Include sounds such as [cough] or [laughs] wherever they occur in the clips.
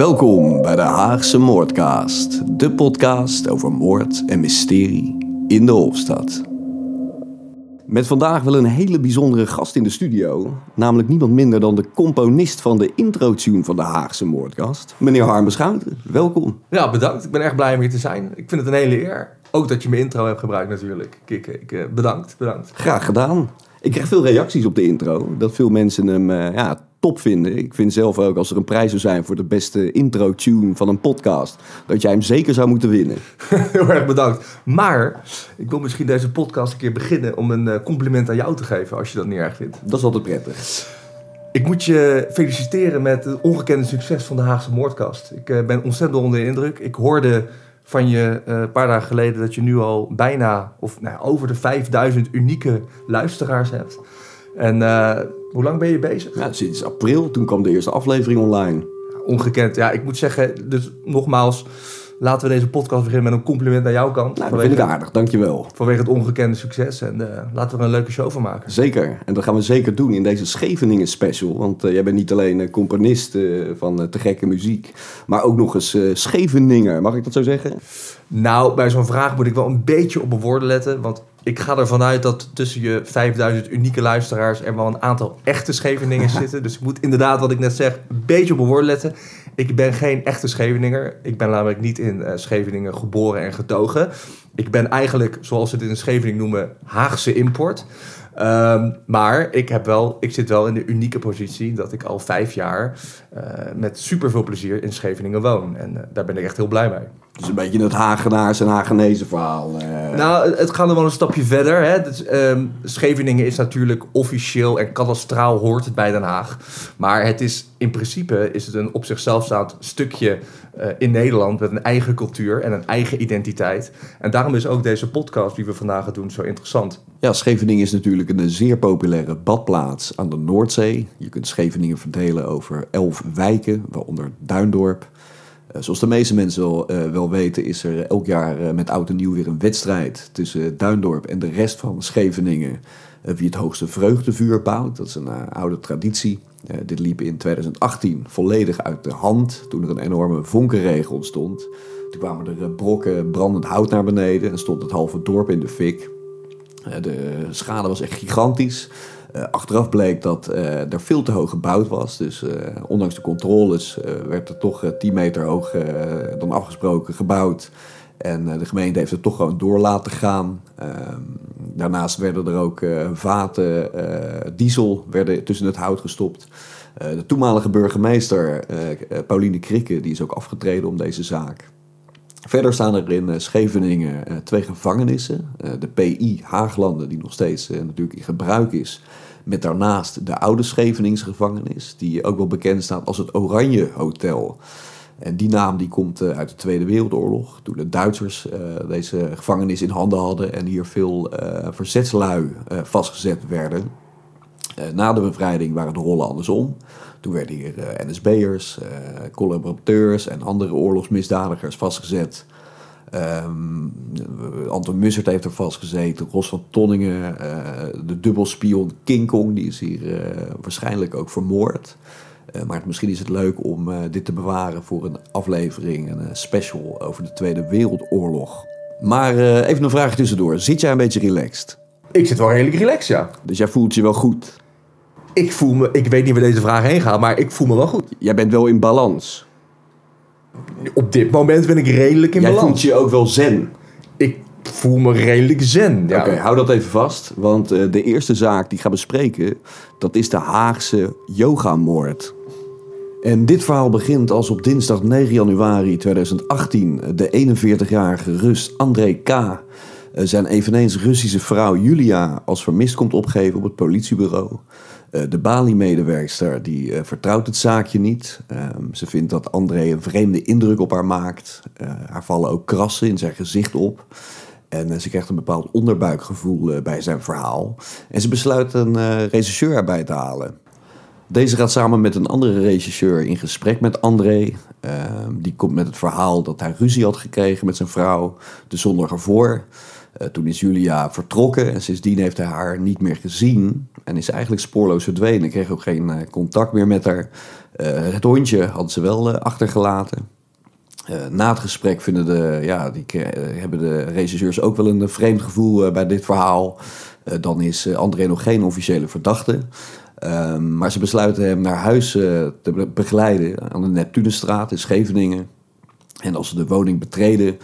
Welkom bij de Haagse Moordcast, de podcast over moord en mysterie in de Hofstad. Met vandaag wel een hele bijzondere gast in de studio, namelijk niemand minder dan de componist van de intro-tune van de Haagse Moordcast, meneer Harme Schouten. Welkom. Ja, bedankt. Ik ben erg blij om hier te zijn. Ik vind het een hele eer. Ook dat je mijn intro hebt gebruikt natuurlijk. Ik, ik, eh, bedankt, bedankt. Graag gedaan. Ik krijg veel reacties op de intro, dat veel mensen hem uh, ja, top vinden. Ik vind zelf ook, als er een prijs zou zijn voor de beste intro-tune van een podcast, dat jij hem zeker zou moeten winnen. [laughs] Heel erg bedankt. Maar ik wil misschien deze podcast een keer beginnen om een eh, compliment aan jou te geven, als je dat niet erg vindt. Dat is altijd prettig. Ik moet je feliciteren met het ongekende succes van de Haagse Moordkast. Ik uh, ben ontzettend onder de indruk. Ik hoorde van je uh, een paar dagen geleden dat je nu al bijna, of nou, over de 5000 unieke luisteraars hebt. En uh, hoe lang ben je bezig? Ja, sinds april, toen kwam de eerste aflevering online. Ongekend, ja. Ik moet zeggen, dus nogmaals, laten we deze podcast beginnen met een compliment aan jouw kant. Nou, dat vind ik aardig, dankjewel. Vanwege het ongekende succes. En uh, laten we er een leuke show van maken. Zeker. En dat gaan we zeker doen in deze Scheveningen special. Want uh, jij bent niet alleen uh, componist van te gekke muziek, maar ook nog eens Scheveninger. Mag ik dat zo zeggen? Nou, bij zo'n vraag moet ik wel een beetje op mijn woorden letten. Want ik ga ervan uit dat tussen je 5000 unieke luisteraars er wel een aantal echte Scheveningen [laughs] zitten. Dus ik moet inderdaad, wat ik net zeg, een beetje op mijn woorden letten. Ik ben geen echte Scheveninger. Ik ben namelijk niet in uh, Scheveningen geboren en getogen. Ik ben eigenlijk, zoals ze het in Scheveningen noemen, Haagse import. Um, maar ik, heb wel, ik zit wel in de unieke positie dat ik al vijf jaar uh, met super veel plezier in Scheveningen woon. En uh, daar ben ik echt heel blij mee. Dus een beetje het Hagenaars en Hagenese verhaal. Uh... Nou, het gaat nog wel een stapje verder. Hè. Dus, um, Scheveningen is natuurlijk officieel en kadastraal hoort het bij Den Haag. Maar het is in principe is het een op zichzelf staand stukje uh, in Nederland met een eigen cultuur en een eigen identiteit. En daarom is ook deze podcast die we vandaag gaan doen zo interessant. Ja, Scheveningen is natuurlijk een zeer populaire badplaats aan de Noordzee. Je kunt Scheveningen verdelen over elf wijken, waaronder Duindorp. Uh, zoals de meeste mensen wel, uh, wel, weten, is er elk jaar uh, met oud en nieuw weer een wedstrijd tussen Duindorp en de rest van Scheveningen. wie het hoogste vreugdevuur bouwt. Dat is een oude traditie. dit liep in 2018 volledig uit de hand toen er een enorme vonkenregen ontstond. Toen kwamen er brokken brandend hout naar beneden en stond het halve dorp in de fik. de schade was echt gigantisch. Uh, achteraf bleek dat uh, er veel te hoog gebouwd was. Dus uh, ondanks de controles werd er toch 10 meter hoog dan afgesproken gebouwd. En de gemeente heeft het toch gewoon door laten gaan. Ehm, daarnaast werden er ook vaten diesel werden tussen het hout gestopt. de toenmalige burgemeester Pauline Krikke die is ook afgetreden om deze zaak. Verder staan er in Scheveningen uh, twee gevangenissen. Uh, de PI Haaglanden, die nog steeds natuurlijk in gebruik is. Met daarnaast de oude Scheveningsgevangenis, die ook wel bekend staat als het Oranje Hotel. En die naam die komt uit de Tweede Wereldoorlog, toen de Duitsers deze gevangenis in handen hadden en hier veel verzetslui vastgezet werden. na de bevrijding waren de rollen andersom. Toen werden hier uh, NSB'ers, uh, collaborateurs en andere oorlogsmisdadigers vastgezet. Um, Anton Mussert heeft er vastgezeten, Ros van Tonningen, uh, de dubbelspion King Kong, die is hier waarschijnlijk ook vermoord. maar misschien is het leuk om dit te bewaren voor een aflevering, een special over de Tweede Wereldoorlog. Maar even een vraag tussendoor. Zit jij een beetje relaxed? Ik zit wel redelijk relaxed, ja. Dus jij voelt je wel goed? Ik voel me, ik weet niet waar deze vraag heen gaat, maar ik voel me wel goed. Jij bent wel in balans. Op dit moment ben ik redelijk in Jij balans. voelt je ook wel zen. Ik voel me redelijk zen. Ja. Oké, okay, hou dat even vast. Want uh, de eerste zaak die ik ga bespreken, dat is de Haagse yogamoord. En dit verhaal begint als op dinsdag 9 januari 2018 de 41-jarige Rus André K. Uh, zijn eveneens Russische vrouw Julia als vermist komt opgeven op het politiebureau. Uh, de Bali-medewerkster die uh, vertrouwt het zaakje niet. Uh, ze vindt dat André een vreemde indruk op haar maakt. haar vallen ook krassen in zijn gezicht op. En ze krijgt een bepaald onderbuikgevoel bij zijn verhaal. En ze besluit een regisseur erbij te halen. Deze gaat samen met een andere regisseur in gesprek met André. Ehm, die komt met het verhaal dat hij ruzie had gekregen met zijn vrouw de zondag ervoor. Toen is Julia vertrokken en sindsdien heeft hij haar niet meer gezien. En is eigenlijk spoorloos verdwenen. Kreeg ook geen contact meer met haar. het hondje hadden ze wel achtergelaten. na het gesprek vinden de, ja, die, hebben de regisseurs ook wel een vreemd gevoel bij dit verhaal. dan is André nog geen officiële verdachte. Ehm, maar ze besluiten hem naar huis te begeleiden aan de Neptunenstraat in Scheveningen. En als ze de woning betreden,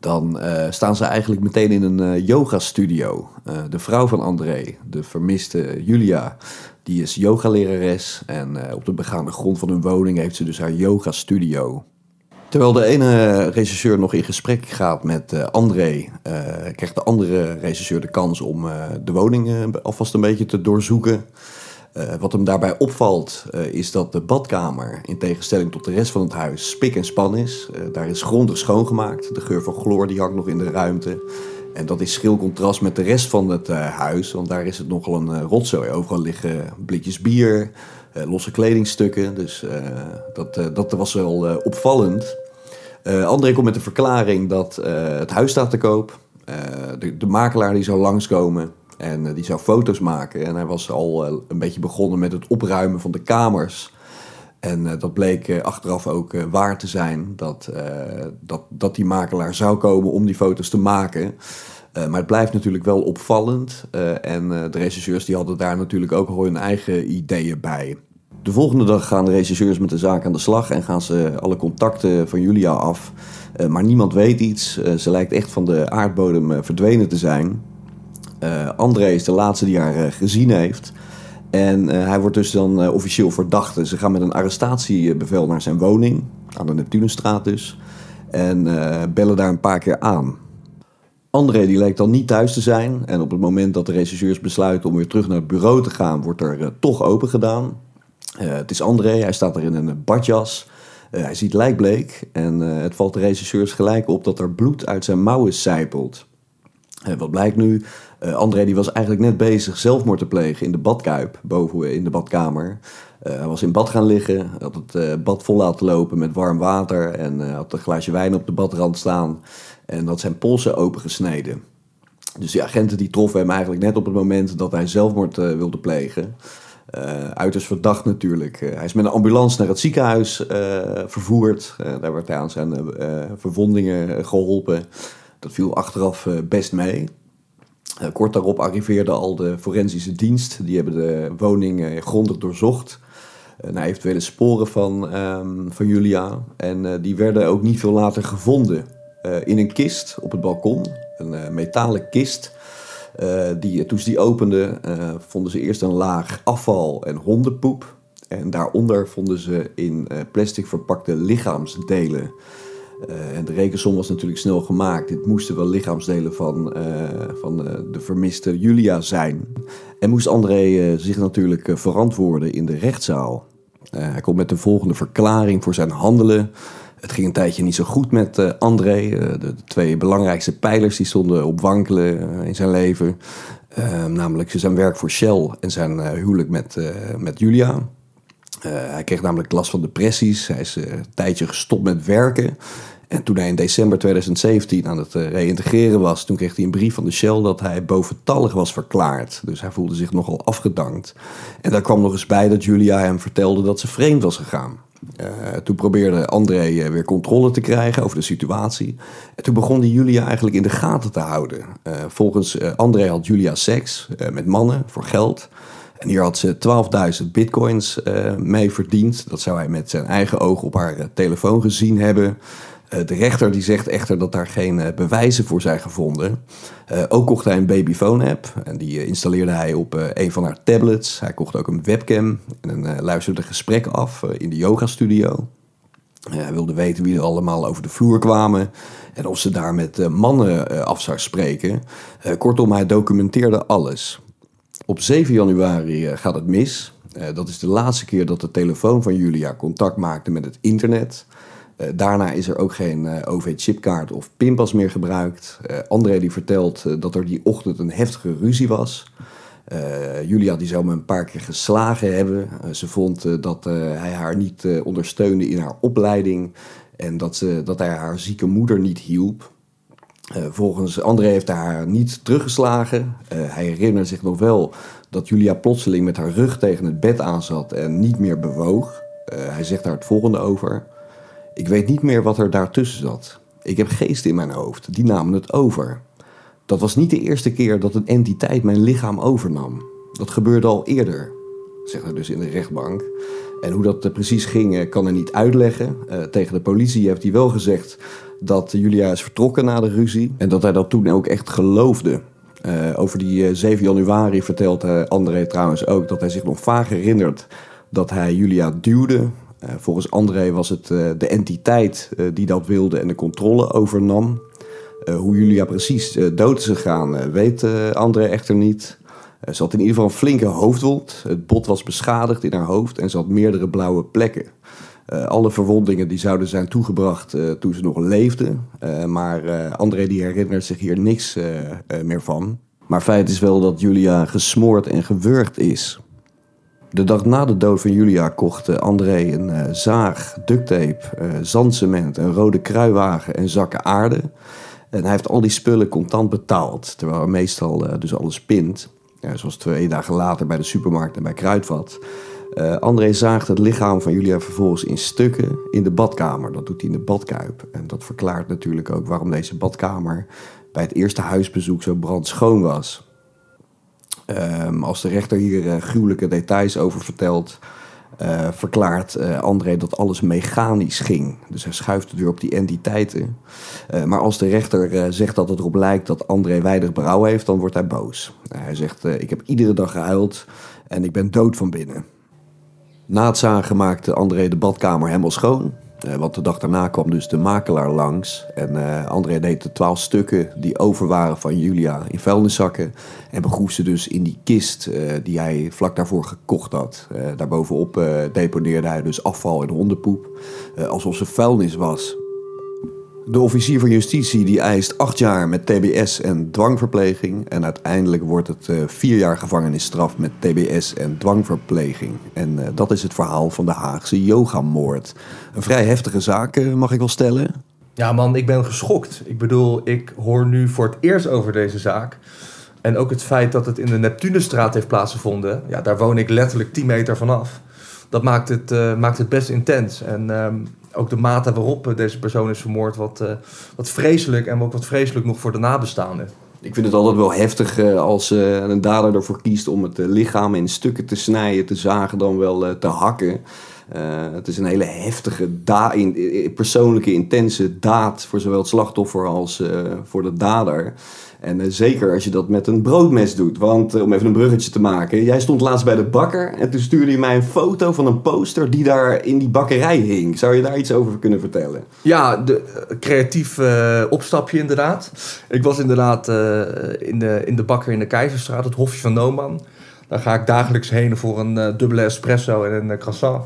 dan uh, staan ze eigenlijk meteen in een uh, yoga-studio. Uh, de vrouw van André, de vermiste Julia, die is yogalerares. En op de begaande grond van hun woning heeft ze dus haar yoga-studio. Terwijl de ene regisseur nog in gesprek gaat met André, krijgt de andere regisseur de kans om de woning alvast een beetje te doorzoeken. Uh, wat hem daarbij opvalt uh, is dat de badkamer, in tegenstelling tot de rest van het huis, spik en span is. Uh, daar is grondig schoongemaakt. De geur van chloor die hangt nog in de ruimte. En dat is schril contrast met de rest van het huis, want daar is het nogal een rotzooi. Overal liggen blikjes bier, losse kledingstukken. Dus dat, dat was wel opvallend. André komt met de verklaring dat het huis staat te koop. De, de makelaar die zou langskomen, en eh, die zou foto's maken. En hij was al eh, een beetje begonnen met het opruimen van de kamers. En uh, dat bleek achteraf ook waar te zijn. Dat, dat, dat die makelaar zou komen om die foto's te maken. maar het blijft natuurlijk wel opvallend. en de regisseurs die hadden daar natuurlijk ook hun eigen ideeën bij. De volgende dag gaan de regisseurs met de zaak aan de slag. En gaan ze alle contacten van Julia af. maar niemand weet iets. ze lijkt echt van de aardbodem verdwenen te zijn. Uh, André is de laatste die haar uh, gezien heeft. En uh, hij wordt dus dan officieel verdachte. Ze gaan met een arrestatiebevel naar zijn woning, aan de Neptunenstraat dus. En bellen daar een paar keer aan. André die lijkt dan niet thuis te zijn. En op het moment dat de regisseurs besluiten om weer terug naar het bureau te gaan, wordt er toch open gedaan. het is André, hij staat er in een badjas. hij ziet lijkbleek en het valt de regisseurs gelijk op dat er bloed uit zijn mouwen sijpelt. wat blijkt nu? Uh, André die was eigenlijk net bezig zelfmoord te plegen in de badkuip, boven in de badkamer. Uh, hij was in bad gaan liggen, had het uh, bad vol laten lopen met warm water en had een glaasje wijn op de badrand staan en had zijn polsen opengesneden. Dus die agenten die troffen hem eigenlijk net op het moment dat hij zelfmoord wilde plegen. uiterst verdacht natuurlijk. hij is met een ambulance naar het ziekenhuis vervoerd. daar werd hij aan zijn verwondingen geholpen. Dat viel achteraf best mee. Eh, kort daarop arriveerde al de forensische dienst. Die hebben de woning uh, grondig doorzocht. Uh, naar eventuele sporen van, um, van Julia. En die werden ook niet veel later gevonden. in een kist op het balkon. Een metalen kist. die, toen ze die openden, vonden ze eerst een laag afval en hondenpoep. En daaronder vonden ze in plastic verpakte lichaamsdelen. Uh, en de rekensom was natuurlijk snel gemaakt. Dit moesten wel lichaamsdelen van, uh, van uh, de vermiste Julia zijn. En moest André zich natuurlijk verantwoorden in de rechtszaal. hij komt met de volgende verklaring voor zijn handelen. Het ging een tijdje niet zo goed met André. De, twee belangrijkste pijlers die stonden op wankelen in zijn leven. namelijk zijn werk voor Shell en zijn huwelijk met, met Julia. Hij kreeg namelijk last van depressies. Hij is een tijdje gestopt met werken. En toen hij in december 2017 aan het uh, reïntegreren was, toen kreeg hij een brief van de Shell dat hij boventallig was verklaard. Dus hij voelde zich nogal afgedankt. En daar kwam nog eens bij dat Julia hem vertelde dat ze vreemd was gegaan. Toen probeerde André weer controle te krijgen over de situatie. En toen begon hij Julia eigenlijk in de gaten te houden. volgens André had Julia seks met mannen voor geld. En hier had ze 12.000 bitcoins mee verdiend. Dat zou hij met zijn eigen ogen op haar telefoon gezien hebben. Eh, de rechter die zegt echter dat daar geen eh, bewijzen voor zijn gevonden. Ook kocht hij een babyphone-app en die installeerde hij op een van haar tablets. Hij kocht ook een webcam en luisterde gesprekken af in de yoga-studio. hij wilde weten wie er allemaal over de vloer kwamen en of ze daar met mannen af zou spreken. kortom, hij documenteerde alles. Op 7 januari gaat het mis. dat is de laatste keer dat de telefoon van Julia contact maakte met het internet. Eh, daarna is er ook geen eh, OV-chipkaart of pinpas meer gebruikt. André die vertelt dat er die ochtend een heftige ruzie was. Julia die zou me een paar keer geslagen hebben. ze vond dat hij haar niet ondersteunde in haar opleiding en dat, ze, dat hij haar zieke moeder niet hielp. Uh, volgens André heeft hij haar niet teruggeslagen. Uh, hij herinnert zich nog wel dat Julia plotseling met haar rug tegen het bed aanzat en niet meer bewoog. Uh, hij zegt daar het volgende over. Ik weet niet meer wat er daartussen zat. Ik heb geesten in mijn hoofd, die namen het over. Dat was niet de eerste keer dat een entiteit mijn lichaam overnam. Dat gebeurde al eerder, zegt hij dus in de rechtbank. En hoe dat precies ging, kan hij niet uitleggen. Uh, tegen de politie heeft hij wel gezegd dat Julia is vertrokken na de ruzie. En dat hij dat toen ook echt geloofde. Uh, over die uh, 7 januari vertelt André trouwens ook dat hij zich nog vaag herinnert dat hij Julia duwde. volgens André was het de entiteit die dat wilde en de controle overnam. hoe Julia precies dood is gegaan, weet André echter niet. Ze had in ieder geval een flinke hoofdwond. Het bot was beschadigd in haar hoofd en ze had meerdere blauwe plekken. Uh, alle verwondingen die zouden zijn toegebracht uh, toen ze nog leefde. Maar André die herinnert zich hier niks meer van. Maar feit is wel dat Julia gesmoord en gewurgd is. De dag na de dood van Julia kocht André een zaag, ducttape, zandcement, een rode kruiwagen en zakken aarde. En hij heeft al die spullen contant betaald, terwijl hij meestal dus alles pint. Ja, zoals twee dagen later bij de supermarkt en bij Kruidvat. Uh, André zaagt het lichaam van Julia vervolgens in stukken in de badkamer. Dat doet hij in de badkuip. En dat verklaart natuurlijk ook waarom deze badkamer bij het eerste huisbezoek zo brandschoon was. Um, als de rechter hier uh, gruwelijke details over vertelt, uh, verklaart uh, André dat alles mechanisch ging. Dus hij schuift het weer op die entiteiten. Uh, maar als de rechter zegt dat het erop lijkt dat André weinig berouw heeft, dan wordt hij boos. hij zegt: Ik heb iedere dag gehuild en ik ben dood van binnen. Na het zagen maakte André de badkamer helemaal schoon. Uh, want de dag daarna kwam dus de makelaar langs. En uh, André deed de twaalf stukken die over waren van Julia in vuilniszakken. En begroef ze dus in die kist uh, die hij vlak daarvoor gekocht had. daarbovenop deponeerde hij dus afval en hondenpoep. alsof ze vuilnis was. De officier van justitie die eist acht jaar met TBS en dwangverpleging. En uiteindelijk wordt het uh, vier jaar gevangenisstraf met TBS en dwangverpleging. En uh, dat is het verhaal van de Haagse yogamoord. Een vrij heftige zaak, uh, mag ik wel stellen. Ja man, ik ben geschokt. Ik bedoel, ik hoor nu voor het eerst over deze zaak. En ook het feit dat het in de Neptunusstraat heeft plaatsgevonden. Ja, daar woon ik letterlijk 10 meter vanaf. Dat maakt het, maakt het best intens. En um, ook de mate waarop eh, deze persoon is vermoord, wat, uh, wat vreselijk en ook wat vreselijk nog voor de nabestaanden. Ik vind het altijd wel heftig als een dader ervoor kiest om het lichaam in stukken te snijden, te zagen, dan wel te hakken. Het is een hele heftige, in, persoonlijke, intense daad voor zowel het slachtoffer als voor de dader. En uh, zeker als je dat met een broodmes doet. Want om even een bruggetje te maken. Jij stond laatst bij de bakker. En toen stuurde je mij een foto van een poster die daar in die bakkerij hing. Zou je daar iets over kunnen vertellen? Ja, de, creatief opstapje inderdaad. Ik was inderdaad in, de, in de bakker in de Keizerstraat. Het Hofje van Nooman. Daar ga ik dagelijks heen voor een dubbele espresso en een croissant.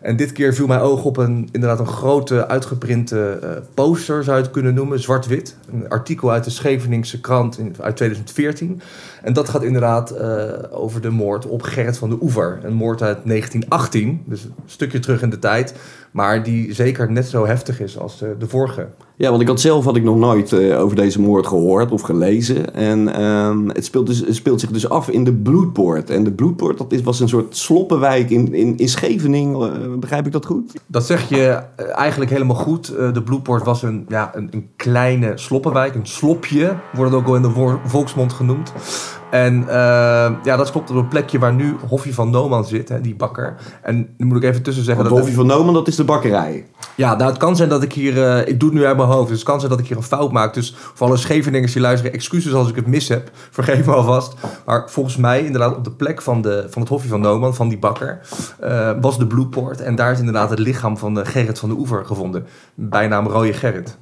En dit keer viel mijn oog op een, inderdaad een grote uitgeprinte uh, poster, zou je het kunnen noemen, zwart-wit. Een artikel uit de Scheveningse krant uit 2014. En dat gaat inderdaad uh, over de moord op Gerrit van de Oever. Een moord uit 1918, dus een stukje terug in de tijd. Maar die zeker net zo heftig is als de, de vorige. Ja, want ik had zelf had ik nog nooit over deze moord gehoord of gelezen. En um, het, speelt dus, het speelt zich dus af in de Bloedpoort. En de Bloedpoort dat is, was een soort sloppenwijk in, in, in Scheveningen. Uh, begrijp ik dat goed? Dat zeg je eigenlijk helemaal goed. de Bloedpoort was een, ja, een, een kleine sloppenwijk. Een slopje wordt het ook wel in de volksmond genoemd. En uh, ja, dat klopt op een plekje waar nu Hofje van Nooman zit, hè, die bakker. En nu moet ik even tussen zeggen... Want dat Hofje van Nooman, dat is de bakkerij. Ja, nou, het kan zijn dat ik hier... Uh, ik doe het nu uit mijn hoofd, dus het kan zijn dat ik hier een fout maak. Dus voor alle Scheveningers die luisteren, excuses als ik het mis heb. [laughs] Vergeef me alvast. Maar volgens mij, inderdaad, op de plek van, de, van het Hofje van Nooman, van die bakker... Uh, was de Blueport. En daar is inderdaad het lichaam van de Gerrit van de Oever gevonden. Bijnaam Rode Gerrit.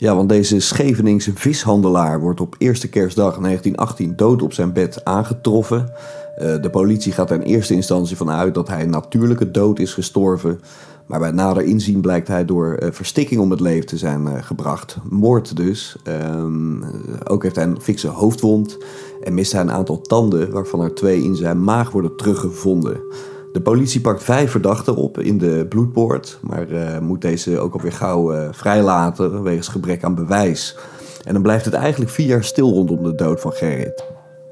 Ja, want deze Scheveningse vishandelaar wordt op eerste kerstdag 1918 dood op zijn bed aangetroffen. Uh, de politie gaat er in eerste instantie van uit dat hij natuurlijke dood is gestorven. Maar bij nader inzien blijkt hij door uh, verstikking om het leven te zijn uh, gebracht. Moord dus. Um, ook heeft hij een fikse hoofdwond en mist hij een aantal tanden, waarvan er twee in zijn maag worden teruggevonden. De politie pakt vijf verdachten op in de bloedpoort, maar uh, moet deze ook alweer gauw uh, vrijlaten wegens gebrek aan bewijs. En dan blijft het eigenlijk vier jaar stil rondom de dood van Gerrit.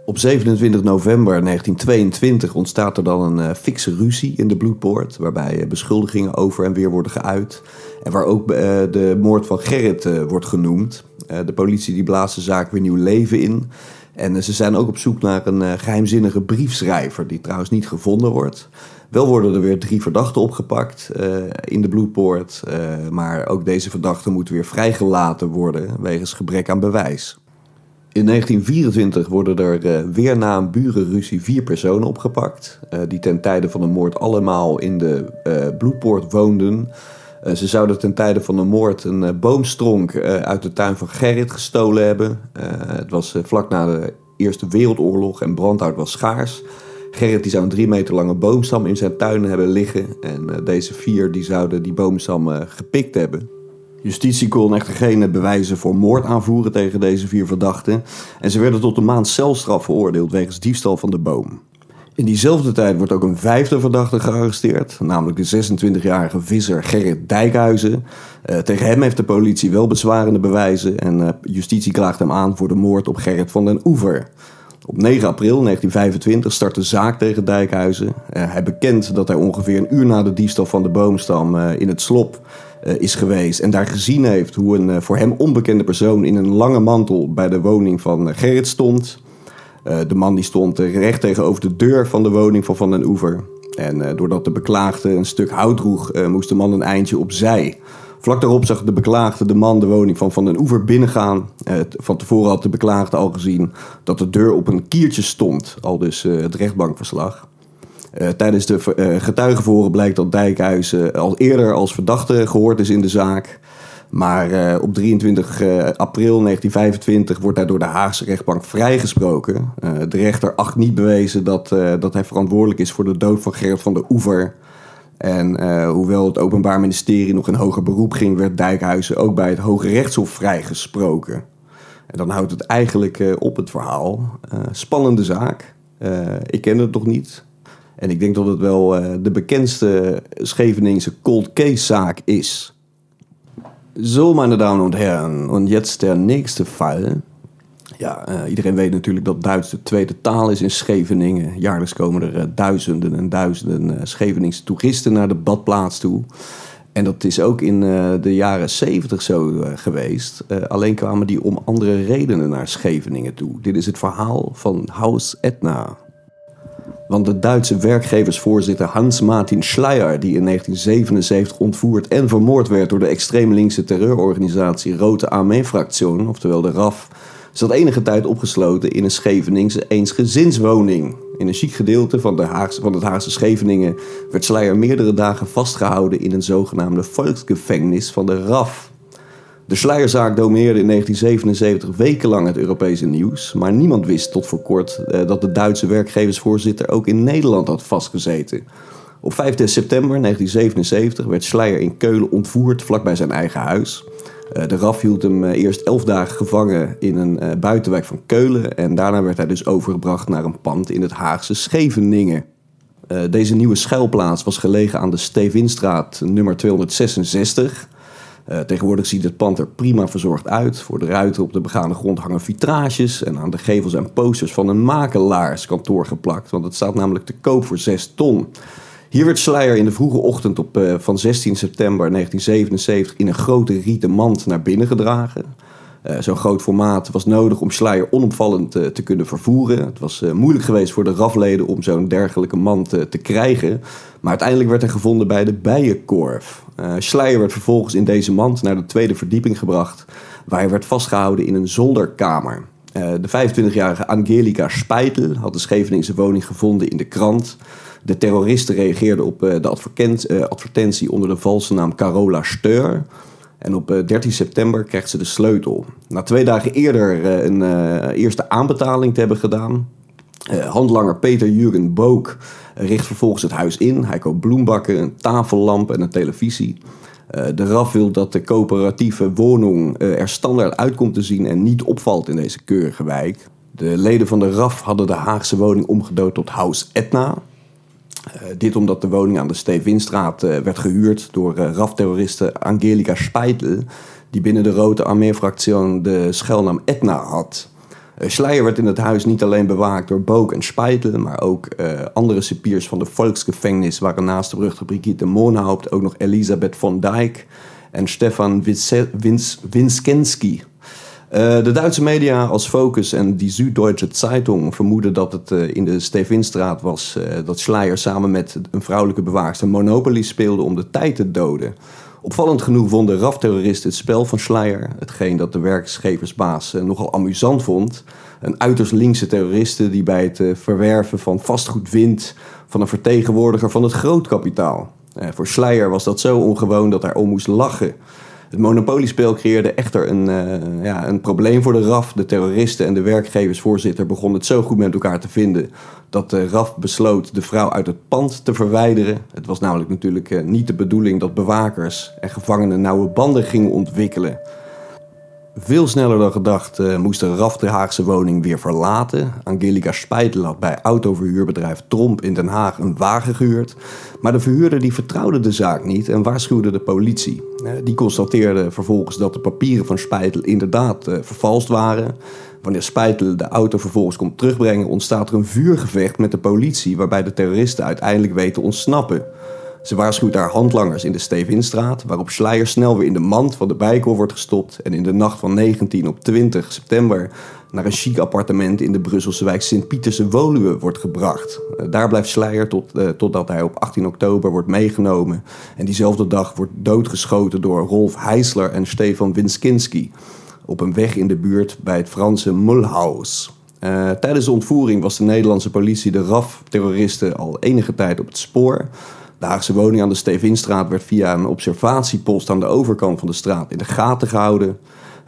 Op 27 november 1922 ontstaat er dan een uh, fikse ruzie in de bloedpoort, waarbij beschuldigingen over en weer worden geuit. En waar ook de moord van Gerrit wordt genoemd. de politie die blaast de zaak weer nieuw leven in. En ze zijn ook op zoek naar een geheimzinnige briefschrijver, die trouwens niet gevonden wordt. Wel worden er weer drie verdachten opgepakt in de bloedpoort. maar ook deze verdachten moeten weer vrijgelaten worden wegens gebrek aan bewijs. In 1924 worden er weer na een burenruzie vier personen opgepakt. Die ten tijde van de moord allemaal in de bloedpoort woonden. Ze zouden ten tijde van de moord een boomstronk uit de tuin van Gerrit gestolen hebben. het was vlak na de Eerste Wereldoorlog en brandhout was schaars. Gerrit die zou een drie meter lange boomstam in zijn tuin hebben liggen. En deze vier die zouden die boomstam gepikt hebben. Justitie kon echter geen bewijzen voor moord aanvoeren tegen deze vier verdachten en ze werden tot een maand celstraf veroordeeld wegens diefstal van de boom. In diezelfde tijd wordt ook een vijfde verdachte gearresteerd, namelijk de 26-jarige visser Gerrit Dijkhuizen. Uh, tegen hem heeft de politie wel bezwarende bewijzen en uh, justitie klaagt hem aan voor de moord op Gerrit van den Oever. Op 9 april 1925 start de zaak tegen Dijkhuizen. Uh, hij bekent dat hij ongeveer een uur na de diefstal van de boomstam in het slop is geweest en daar gezien heeft hoe een voor hem onbekende persoon in een lange mantel bij de woning van Gerrit stond. De man die stond recht tegenover de deur van de woning van Van den Oever. En doordat de beklaagde een stuk hout droeg, moest de man een eindje opzij. Vlak daarop zag de beklaagde de man de woning van Van den Oever binnengaan. van tevoren had de beklaagde al gezien dat de deur op een kiertje stond, al dus het rechtbankverslag. Tijdens de getuigenverhoren blijkt dat Dijkhuizen al eerder als verdachte gehoord is in de zaak. Maar uh, op 23 april 1925 wordt hij door de Haagse rechtbank vrijgesproken. de rechter acht niet bewezen dat, dat hij verantwoordelijk is voor de dood van Gerrit van der Oever. En hoewel het Openbaar Ministerie nog in hoger beroep ging, werd Dijkhuizen ook bij het Hoge Rechtshof vrijgesproken. En dan houdt het eigenlijk op het verhaal. spannende zaak. ik ken het nog niet. En ik denk dat het wel de bekendste Scheveningse cold case zaak is. Zo, meine Damen und Herren, und jetzt der nächste Fall. Ja, uh, iedereen weet natuurlijk dat Duits de tweede taal is in Scheveningen. Jaarlijks komen er uh, duizenden en duizenden Scheveningse toeristen naar de badplaats toe. En dat is ook in de jaren 70 zo geweest. alleen kwamen die om andere redenen naar Scheveningen toe. Dit is het verhaal van Haus Etna. Want de Duitse werkgeversvoorzitter Hans-Martin Schleyer, die in 1977 ontvoerd en vermoord werd door de extreem linkse terreurorganisatie Rote Armee-fractie, oftewel de RAF, zat enige tijd opgesloten in een Scheveningse eensgezinswoning. In een chic gedeelte van, de Haagse, van het Haagse Scheveningen werd Schleyer meerdere dagen vastgehouden in een zogenaamde volksgevangenis van de RAF. De sluierzaak domineerde in 1977 wekenlang het Europese nieuws, maar niemand wist tot voor kort eh, dat de Duitse werkgeversvoorzitter ook in Nederland had vastgezeten. Op 5 september 1977 werd Schleier in Keulen ontvoerd vlakbij zijn eigen huis. Eh, de RAF hield hem eh, eerst elf dagen gevangen in een buitenwijk van Keulen en daarna werd hij dus overgebracht naar een pand in het Haagse Scheveningen. deze nieuwe schuilplaats was gelegen aan de Stevinstraat nummer 266. Uh, tegenwoordig ziet het pand er prima verzorgd uit. Voor de ruiten op de begane grond hangen vitrages. En aan de gevels zijn posters van een makelaarskantoor geplakt. Want het staat namelijk te koop voor 6 ton. Hier werd Schleier in de vroege ochtend op, uh, van 16 september 1977 in een grote rieten mand naar binnen gedragen. Uh, Zo'n groot formaat was nodig om Schleier onopvallend te kunnen vervoeren. Het was moeilijk geweest voor de RAF-leden om zo'n dergelijke mand te krijgen. Maar uiteindelijk werd hij gevonden bij de Bijenkorf. Schleier werd vervolgens in deze mand naar de tweede verdieping gebracht, waar hij werd vastgehouden in een zolderkamer. De 25-jarige Angelica Speitel had de Scheveningse woning gevonden in de krant. De terroristen reageerden op de advertentie onder de valse naam Carola Steur. En op 13 september kreeg ze de sleutel. Na twee dagen eerder een eerste aanbetaling te hebben gedaan, handlanger Peter Jurgen Book richt vervolgens het huis in. Hij koopt bloembakken, een tafellamp en een televisie. De RAF wil dat de coöperatieve woning er standaard uitkomt te zien en niet opvalt in deze keurige wijk. De leden van de RAF hadden de Haagse woning omgedood tot House Etna. Dit omdat de woning aan de Stevinstraat werd gehuurd door RAF-terroriste Angelica Speitel, die binnen de Rode Armee-fractie de schuilnaam Etna had. Uh, Schleier werd in het huis niet alleen bewaakt door Book en Speitel, maar ook andere cipiers van de Volksgefängnis waren naast de beruchte Brigitte Moonhaupt ook nog Elisabeth von Dijk en Stefan Winskenski. Uh, de Duitse media als Focus en die Süddeutsche Zeitung vermoeden dat het uh, in de Stevinstraat was uh, dat Schleier samen met een vrouwelijke bewaakster Monopoly speelde om de tijd te doden. Opvallend genoeg vonden RAF-terroristen het spel van Schleier, hetgeen dat de werkgeversbaas nogal amusant vond. Een uiterst linkse terroriste die bij het verwerven van vastgoed wint van een vertegenwoordiger van het grootkapitaal. voor Schleier was dat zo ongewoon dat hij om moest lachen. Het monopoliespel creëerde echter een, uh, ja, een probleem voor de RAF. De terroristen en de werkgeversvoorzitter begonnen het zo goed met elkaar te vinden dat de RAF besloot de vrouw uit het pand te verwijderen. Het was namelijk natuurlijk uh, niet de bedoeling dat bewakers en gevangenen nauwe banden gingen ontwikkelen. Veel sneller dan gedacht uh, moest de RAF de Haagse woning weer verlaten. Angelica Speitel had bij autoverhuurbedrijf Tromp in Den Haag een wagen gehuurd. Maar de verhuurder die vertrouwde de zaak niet en waarschuwde de politie. Uh, die constateerde vervolgens dat de papieren van Speitel inderdaad uh, vervalst waren. Wanneer Speitel de auto vervolgens komt terugbrengen, ontstaat er een vuurgevecht met de politie, waarbij de terroristen uiteindelijk weten ontsnappen. Ze waarschuwt haar handlangers in de Stevinstraat, waarop Schleier snel weer in de mand van de bijkol wordt gestopt en in de nacht van 19 op 20 september naar een chic appartement in de Brusselse wijk Sint-Pieterse Woluwe wordt gebracht. Eh, daar blijft Schleier tot, uh, totdat hij op 18 oktober wordt meegenomen en diezelfde dag wordt doodgeschoten door Rolf Heisler en Stefan Winskinski op een weg in de buurt bij het Franse Mulhouse. Uh, tijdens de ontvoering was de Nederlandse politie de RAF-terroristen al enige tijd op het spoor. De Haagse woning aan de Stevinstraat werd via een observatiepost aan de overkant van de straat in de gaten gehouden.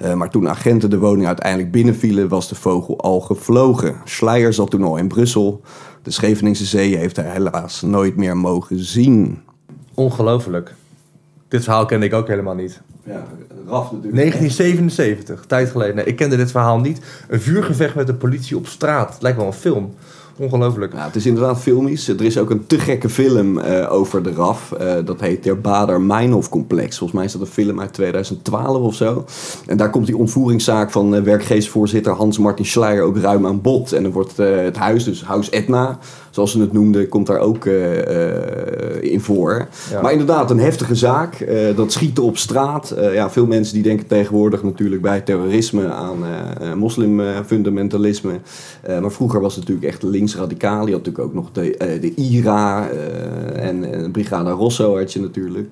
Uh, maar toen agenten de woning uiteindelijk binnenvielen, was de vogel al gevlogen. Schleier zat toen al in Brussel. De Scheveningse Zee heeft hij helaas nooit meer mogen zien. Ongelooflijk. Dit verhaal kende ik ook helemaal niet. Ja, RAF natuurlijk. 1977, tijd geleden. Nee, ik kende dit verhaal niet. Een vuurgevecht met de politie op straat. Het lijkt wel een film. Ongelooflijk. Ja, het is inderdaad filmisch. Er is ook een te gekke film uh, over de RAF. Uh, dat heet Der Bader Meinhof Complex. Volgens mij is dat een film uit 2012 of zo. En daar komt die ontvoeringszaak van uh, werkgeversvoorzitter Hans-Martin Schleier ook ruim aan bod. En dan wordt het huis, dus Huis Etna, zoals ze het noemden, komt daar ook in voor. Ja. Maar inderdaad, een heftige zaak. dat schieten op straat. ja, veel mensen die denken tegenwoordig natuurlijk bij terrorisme aan moslimfundamentalisme. maar vroeger was het natuurlijk echt links linksradicaal. Je had natuurlijk ook nog de, de IRA en, en Brigada Rosso had je natuurlijk.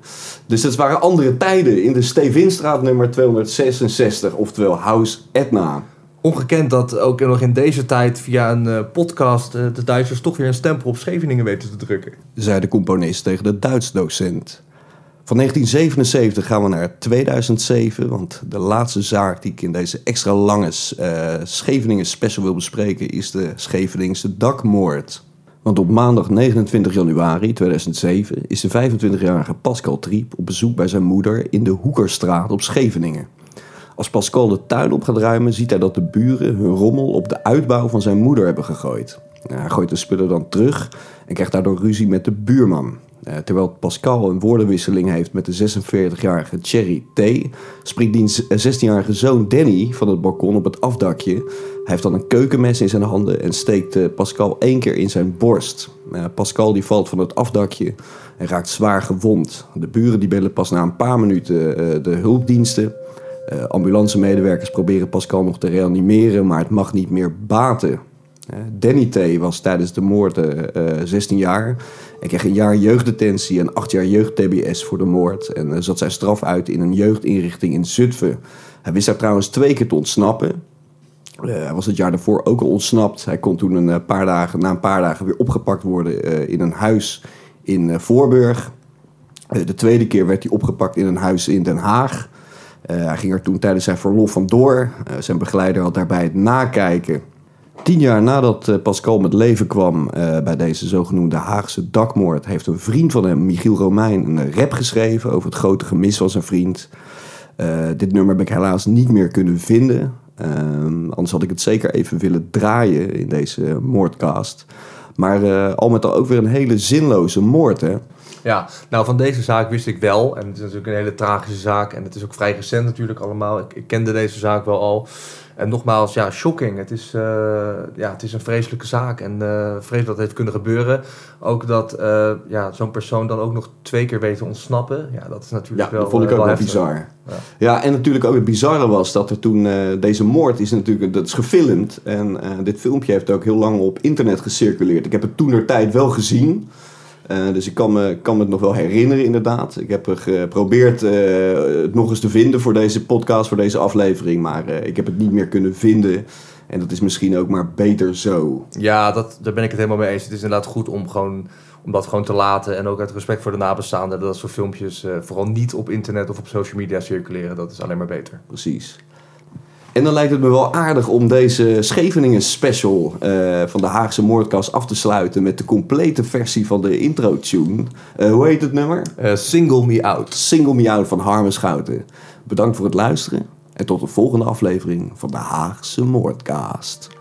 Dus dat waren andere tijden in de Stevinstraat nummer 266, oftewel House Etna. Ongekend dat ook nog in deze tijd via een uh, podcast de Duitsers toch weer een stempel op Scheveningen weten te drukken. Zei de componist tegen de Duits docent. Van 1977 gaan we naar 2007, want de laatste zaak die ik in deze extra lange uh, Scheveningen special wil bespreken is de Scheveningse dakmoord. Want op maandag 29 januari 2007 is de 25-jarige Pascal Triep op bezoek bij zijn moeder in de Hoekerstraat op Scheveningen. Als Pascal de tuin op gaat ruimen, ziet hij dat de buren hun rommel op de uitbouw van zijn moeder hebben gegooid. Hij gooit de spullen dan terug en krijgt daardoor ruzie met de buurman. Uh, terwijl Pascal een woordenwisseling heeft met de 46-jarige Thierry T., springt die 16-jarige zoon Danny van het balkon op het afdakje. Hij heeft dan een keukenmes in zijn handen en steekt uh, Pascal één keer in zijn borst. Uh, Pascal die valt van het afdakje en raakt zwaar gewond. De buren die bellen pas na een paar minuten de hulpdiensten. Ambulancemedewerkers proberen Pascal nog te reanimeren, maar het mag niet meer baten. Danny T. was tijdens de moord 16 jaar hij kreeg een jaar jeugddetentie en acht jaar jeugd-TBS voor de moord. En zat zijn straf uit in een jeugdinrichting in Zutphen. Hij wist daar trouwens twee keer te ontsnappen. Hij was het jaar daarvoor ook al ontsnapt. Hij kon toen een paar dagen, na een paar dagen weer opgepakt worden in een huis in Voorburg. de tweede keer werd hij opgepakt in een huis in Den Haag. Hij ging er toen tijdens zijn verlof vandoor. zijn begeleider had daarbij het nakijken Tien jaar nadat eh, Pascal met leven kwam bij deze zogenoemde Haagse dakmoord, heeft een vriend van hem, Michiel Romein, een rap geschreven over het grote gemis van zijn vriend. Dit nummer heb ik helaas niet meer kunnen vinden. anders had ik het zeker even willen draaien in deze moordcast. Maar eh, al met al ook weer een hele zinloze moord, hè? Ja, nou van deze zaak wist ik wel. En het is natuurlijk een hele tragische zaak. En het is ook vrij recent natuurlijk allemaal. Ik, ik kende deze zaak wel al. En nogmaals, ja, shocking. Het is, eh, ja, het is een vreselijke zaak. En uh, vreselijk dat het heeft kunnen gebeuren. Ook dat uh, ja, zo'n persoon dan ook nog twee keer weet te ontsnappen. Ja, dat is natuurlijk ja, wel dat vond ik ook wel, wel bizar. Ja. ja. en natuurlijk ook het bizarre was dat er toen... deze moord is natuurlijk... Dat is gefilmd. En dit filmpje heeft ook heel lang op internet gecirculeerd. Ik heb het toen der tijd wel gezien... Uh, dus ik kan me, kan me het nog wel herinneren, inderdaad. Ik heb geprobeerd uh, het nog eens te vinden voor deze podcast, voor deze aflevering. Maar uh, ik heb het niet meer kunnen vinden. En dat is misschien ook maar beter zo. Ja, dat, daar ben ik het helemaal mee eens. Het is inderdaad goed om, gewoon, om dat gewoon te laten. En ook uit respect voor de nabestaanden. Dat soort filmpjes vooral niet op internet of op social media circuleren. Dat is alleen maar beter. Precies. En dan lijkt het me wel aardig om deze Scheveningen special uh, van de Haagse Moordkast af te sluiten met de complete versie van de intro-tune. Uh, hoe heet het nummer? Uh, Single Me Out. Single Me Out van Harmen Schouten. Bedankt voor het luisteren en tot de volgende aflevering van de Haagse Moordkast.